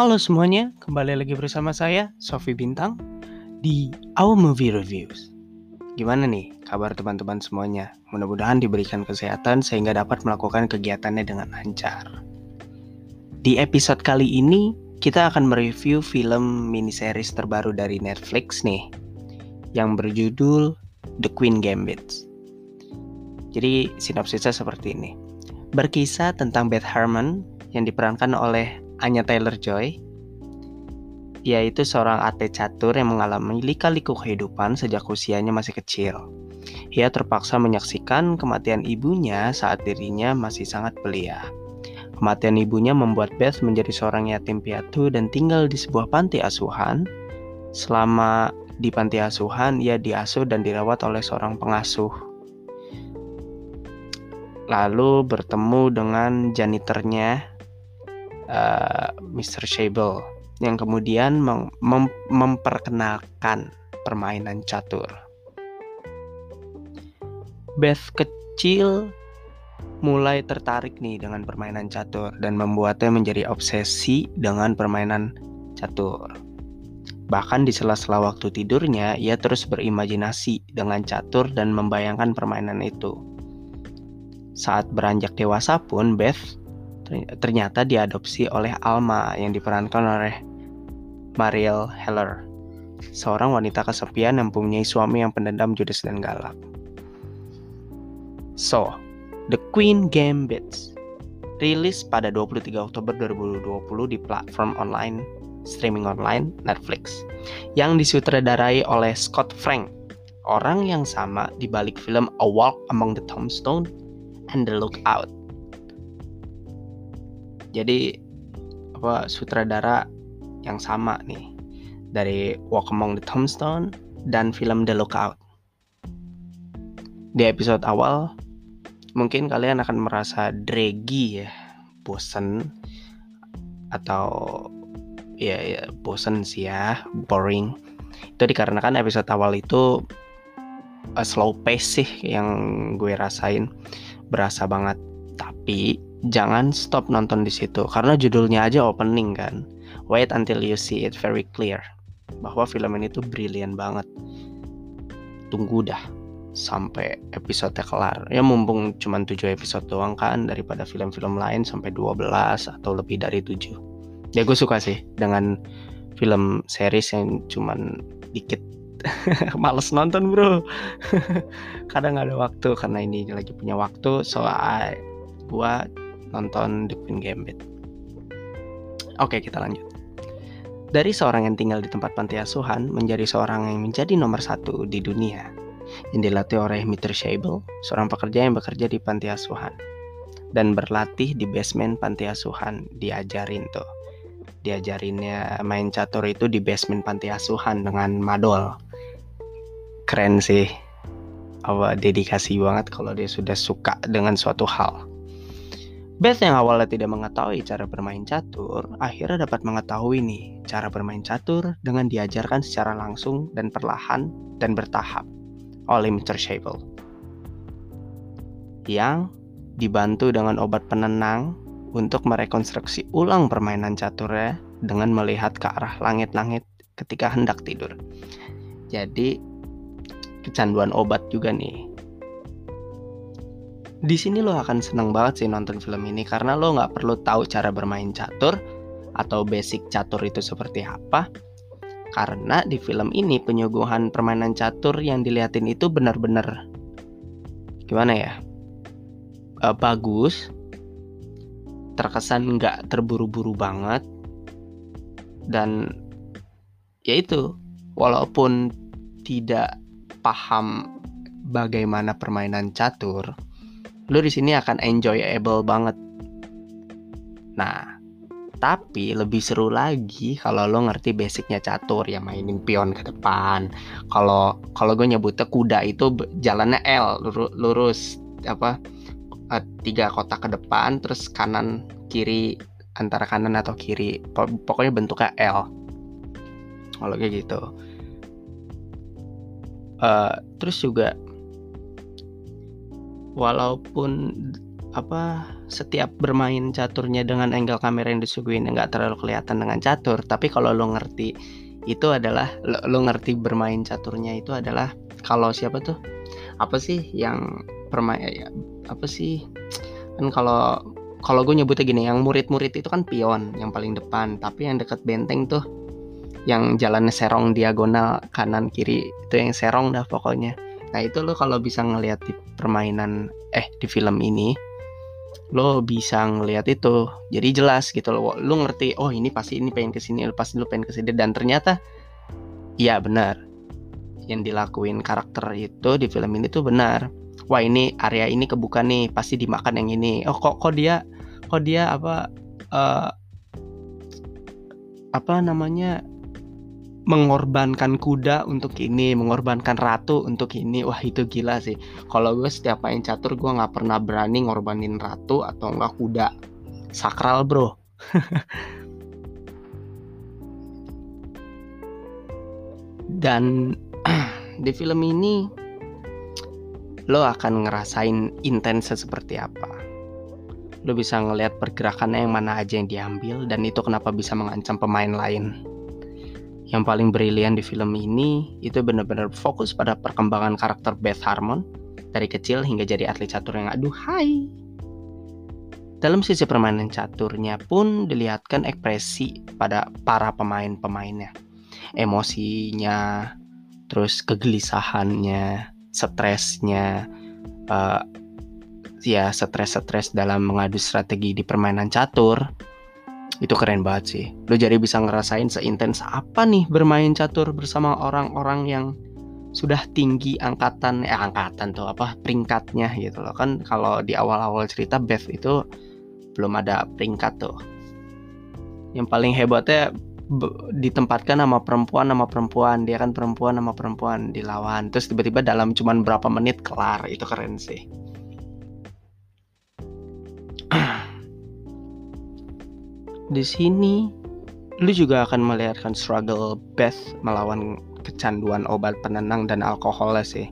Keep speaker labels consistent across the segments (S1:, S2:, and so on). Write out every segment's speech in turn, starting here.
S1: Halo semuanya, kembali lagi bersama saya, Sofi Bintang, di Our Movie Reviews. Gimana nih kabar teman-teman semuanya? Mudah-mudahan diberikan kesehatan sehingga dapat melakukan kegiatannya dengan lancar. Di episode kali ini, kita akan mereview film miniseries terbaru dari Netflix nih, yang berjudul The Queen Gambit. Jadi sinopsisnya seperti ini. Berkisah tentang Beth Harmon yang diperankan oleh Anya Taylor-Joy, yaitu seorang atlet catur yang mengalami lika-liku kehidupan sejak usianya masih kecil. Ia terpaksa menyaksikan kematian ibunya saat dirinya masih sangat belia. Kematian ibunya membuat Beth menjadi seorang yatim piatu dan tinggal di sebuah panti asuhan. Selama di panti asuhan, ia diasuh dan dirawat oleh seorang pengasuh. Lalu bertemu dengan janitornya eh, Mr. Shable yang kemudian mem mem memperkenalkan permainan catur. Beth kecil mulai tertarik nih dengan permainan catur dan membuatnya menjadi obsesi dengan permainan catur. Bahkan di sela-sela waktu tidurnya, ia terus berimajinasi dengan catur dan membayangkan permainan itu. Saat beranjak dewasa pun, Beth ternyata diadopsi oleh Alma yang diperankan oleh Mariel Heller, seorang wanita kesepian yang mempunyai suami yang pendendam judes dan galak. So, The Queen Gambit rilis pada 23 Oktober 2020 di platform online streaming online Netflix yang disutradarai oleh Scott Frank, orang yang sama di balik film A Walk Among the Tombstone and The Lookout jadi apa sutradara yang sama nih dari Walk Among the Tombstone dan film The Lookout. Di episode awal mungkin kalian akan merasa draggy ya, bosen atau ya, ya bosen sih ya, boring. Itu dikarenakan episode awal itu uh, slow pace sih yang gue rasain, berasa banget. Tapi jangan stop nonton di situ karena judulnya aja opening kan. Wait until you see it very clear bahwa film ini tuh brilian banget. Tunggu dah sampai episode kelar. Ya mumpung cuma 7 episode doang kan daripada film-film lain sampai 12 atau lebih dari 7. Ya gue suka sih dengan film series yang cuman dikit males nonton bro kadang gak ada waktu karena ini lagi punya waktu so I, gua nonton The Queen Gambit. Oke, kita lanjut. Dari seorang yang tinggal di tempat panti asuhan menjadi seorang yang menjadi nomor satu di dunia yang dilatih oleh Mr. Shable, seorang pekerja yang bekerja di panti asuhan dan berlatih di basement panti asuhan diajarin tuh diajarinnya main catur itu di basement panti asuhan dengan madol keren sih apa dedikasi banget kalau dia sudah suka dengan suatu hal Beth yang awalnya tidak mengetahui cara bermain catur, akhirnya dapat mengetahui nih cara bermain catur dengan diajarkan secara langsung dan perlahan dan bertahap oleh Mr. Shable. Yang dibantu dengan obat penenang untuk merekonstruksi ulang permainan caturnya dengan melihat ke arah langit-langit ketika hendak tidur. Jadi kecanduan obat juga nih di sini lo akan seneng banget sih nonton film ini karena lo nggak perlu tahu cara bermain catur atau basic catur itu seperti apa. Karena di film ini penyuguhan permainan catur yang dilihatin itu benar-benar gimana ya? Uh, bagus, terkesan nggak terburu-buru banget, dan ya itu walaupun tidak paham bagaimana permainan catur, lu di sini akan enjoyable banget. Nah, tapi lebih seru lagi kalau lo ngerti basicnya catur ya mainin pion ke depan. Kalau kalau gue nyebutnya kuda itu jalannya L lurus, apa eh, tiga kotak ke depan terus kanan kiri antara kanan atau kiri pokoknya bentuknya L. Kalau kayak gitu. Uh, terus juga walaupun apa setiap bermain caturnya dengan angle kamera yang disuguhin nggak terlalu kelihatan dengan catur tapi kalau lo ngerti itu adalah lo, lo ngerti bermain caturnya itu adalah kalau siapa tuh? Apa sih yang permain ya, apa sih? Kan kalau kalau gue nyebutnya gini yang murid-murid itu kan pion yang paling depan tapi yang deket benteng tuh yang jalannya serong diagonal kanan kiri itu yang serong dah pokoknya. Nah itu lo kalau bisa ngelihat di permainan eh di film ini lo bisa ngelihat itu. Jadi jelas gitu lo lo ngerti oh ini pasti ini pengen ke sini pasti lo pengen ke sini dan ternyata iya benar. Yang dilakuin karakter itu di film ini tuh benar. Wah ini area ini kebuka nih pasti dimakan yang ini. Oh kok kok dia kok dia apa uh, apa namanya mengorbankan kuda untuk ini, mengorbankan ratu untuk ini. Wah itu gila sih. Kalau gue setiap main catur gue nggak pernah berani ngorbanin ratu atau enggak kuda. Sakral bro. Dan di film ini lo akan ngerasain intensnya seperti apa. Lo bisa ngelihat pergerakannya yang mana aja yang diambil dan itu kenapa bisa mengancam pemain lain yang paling brilian di film ini itu benar-benar fokus pada perkembangan karakter Beth Harmon dari kecil hingga jadi atlet catur yang aduhai. Dalam sisi permainan caturnya pun dilihatkan ekspresi pada para pemain-pemainnya. Emosinya, terus kegelisahannya, stresnya, uh, ya stres-stres dalam mengadu strategi di permainan catur itu keren banget sih. Lo jadi bisa ngerasain seintens apa nih bermain catur bersama orang-orang yang sudah tinggi angkatan eh angkatan tuh apa peringkatnya gitu loh. Kan kalau di awal-awal cerita Beth itu belum ada peringkat tuh. Yang paling hebatnya ditempatkan sama perempuan sama perempuan. Dia kan perempuan sama perempuan dilawan. Terus tiba-tiba dalam cuman berapa menit kelar. Itu keren sih di sini lu juga akan melihatkan struggle Beth melawan kecanduan obat penenang dan alkohol sih.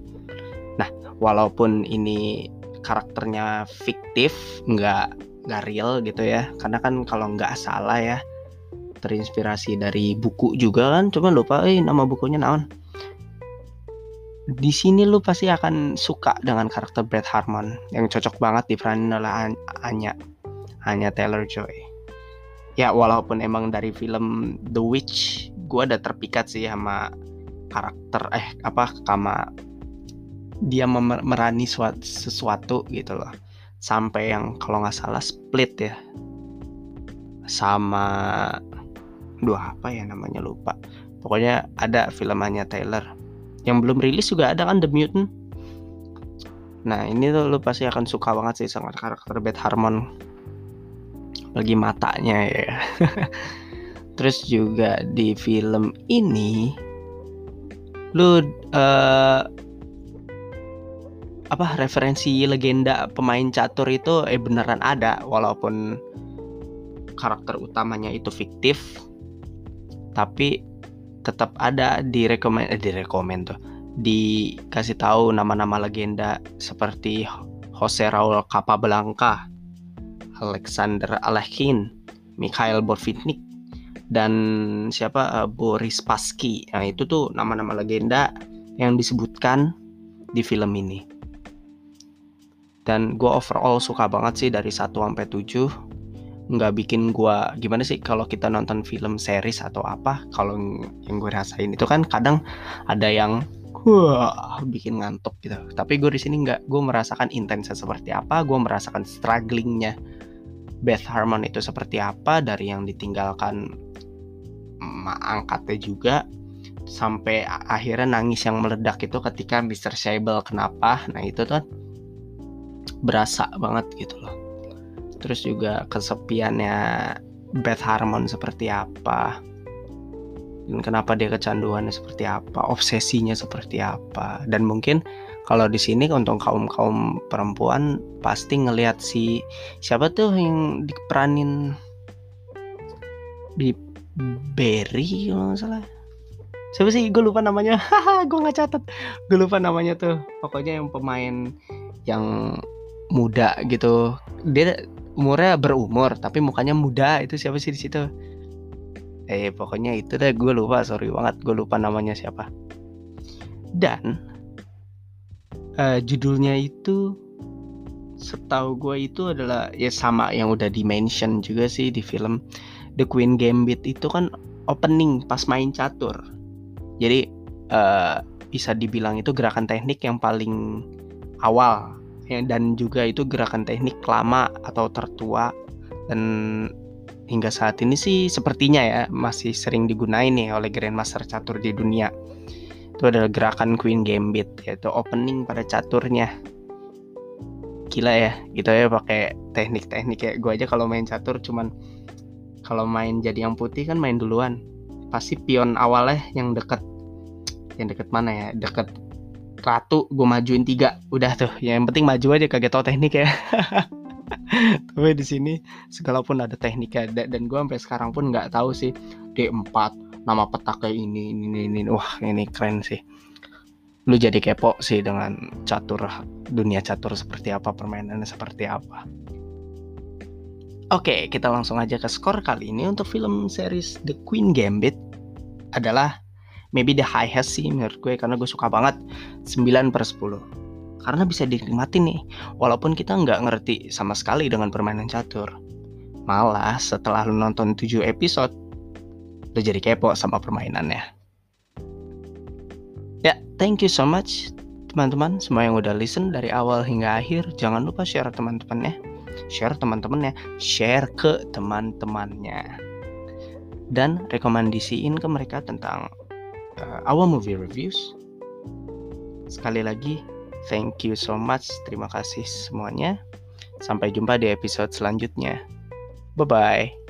S1: Nah, walaupun ini karakternya fiktif, nggak nggak real gitu ya, karena kan kalau nggak salah ya terinspirasi dari buku juga kan, cuma lupa eh nama bukunya naon. Di sini lu pasti akan suka dengan karakter Beth Harmon yang cocok banget diperanin oleh Anya, Anya Taylor Joy ya walaupun emang dari film The Witch gue ada terpikat sih sama karakter eh apa sama dia memerani suatu, sesuatu gitu loh. Sampai yang kalau nggak salah split ya. Sama dua apa ya namanya lupa. Pokoknya ada filmannya Taylor. Yang belum rilis juga ada kan The Mutant. Nah ini tuh lu pasti akan suka banget sih sama karakter Beth Harmon lagi matanya ya. Terus juga di film ini lu uh, apa referensi legenda pemain catur itu eh beneran ada walaupun karakter utamanya itu fiktif tapi tetap ada di rekomend eh, di rekomend tuh dikasih tahu nama-nama legenda seperti Jose Raul Capablanca Alexander Alekhine, Mikhail Borvitnik, dan siapa uh, Boris Pasky. Nah, itu tuh nama-nama legenda yang disebutkan di film ini. Dan gue overall suka banget sih dari 1 sampai 7 nggak bikin gue gimana sih kalau kita nonton film series atau apa kalau yang gue rasain itu kan kadang ada yang wah bikin ngantuk gitu tapi gue di sini nggak gue merasakan intensnya seperti apa gue merasakan strugglingnya Beth Harmon itu seperti apa dari yang ditinggalkan angkatnya juga sampai akhirnya nangis yang meledak itu ketika Mr. Sable kenapa nah itu tuh berasa banget gitu loh terus juga kesepiannya Beth Harmon seperti apa dan kenapa dia kecanduannya seperti apa obsesinya seperti apa dan mungkin kalau di sini untuk kaum kaum perempuan pasti ngelihat si siapa tuh yang diperanin? Di Berry kalau nggak salah. Siapa sih? Gue lupa namanya. Haha gue nggak catat. Gue lupa namanya tuh. Pokoknya yang pemain yang muda gitu. Dia umurnya berumur tapi mukanya muda. Itu siapa sih di situ? Eh pokoknya itu deh. Gue lupa. Sorry banget. Gue lupa namanya siapa. Dan uh, judulnya itu setahu gue itu adalah ya sama yang udah di mention juga sih di film The Queen Gambit itu kan opening pas main catur. Jadi uh, bisa dibilang itu gerakan teknik yang paling awal ya, dan juga itu gerakan teknik lama atau tertua. Dan hingga saat ini sih sepertinya ya masih sering digunain nih oleh grandmaster catur di dunia itu adalah gerakan Queen Gambit yaitu opening pada caturnya. Gila ya gitu ya pakai teknik-teknik ya gue aja kalau main catur cuman kalau main jadi yang putih kan main duluan. Pasti pion awalnya yang deket. Yang deket mana ya? Deket ratu gue majuin tiga. Udah tuh ya, yang penting maju aja kagak tau teknik ya tapi di sini segala pun ada tekniknya. Dan gue sampai sekarang pun nggak tahu sih. D4 nama petaknya ini ini ini wah ini keren sih. Lu jadi kepo sih dengan catur dunia catur seperti apa permainannya seperti apa. Oke, kita langsung aja ke skor kali ini untuk film series The Queen Gambit adalah maybe the highest sih menurut gue karena gue suka banget. 9 per 10 karena bisa dinikmati nih walaupun kita nggak ngerti sama sekali dengan permainan catur. Malah setelah lu nonton 7 episode lu jadi kepo sama permainannya. Ya thank you so much teman-teman. Semua yang udah listen dari awal hingga akhir jangan lupa share teman-temannya share teman-temannya share ke teman-temannya. Dan rekomendasiin ke mereka tentang uh, our movie reviews. Sekali lagi, thank you so much. Terima kasih semuanya. Sampai jumpa di episode selanjutnya. Bye bye.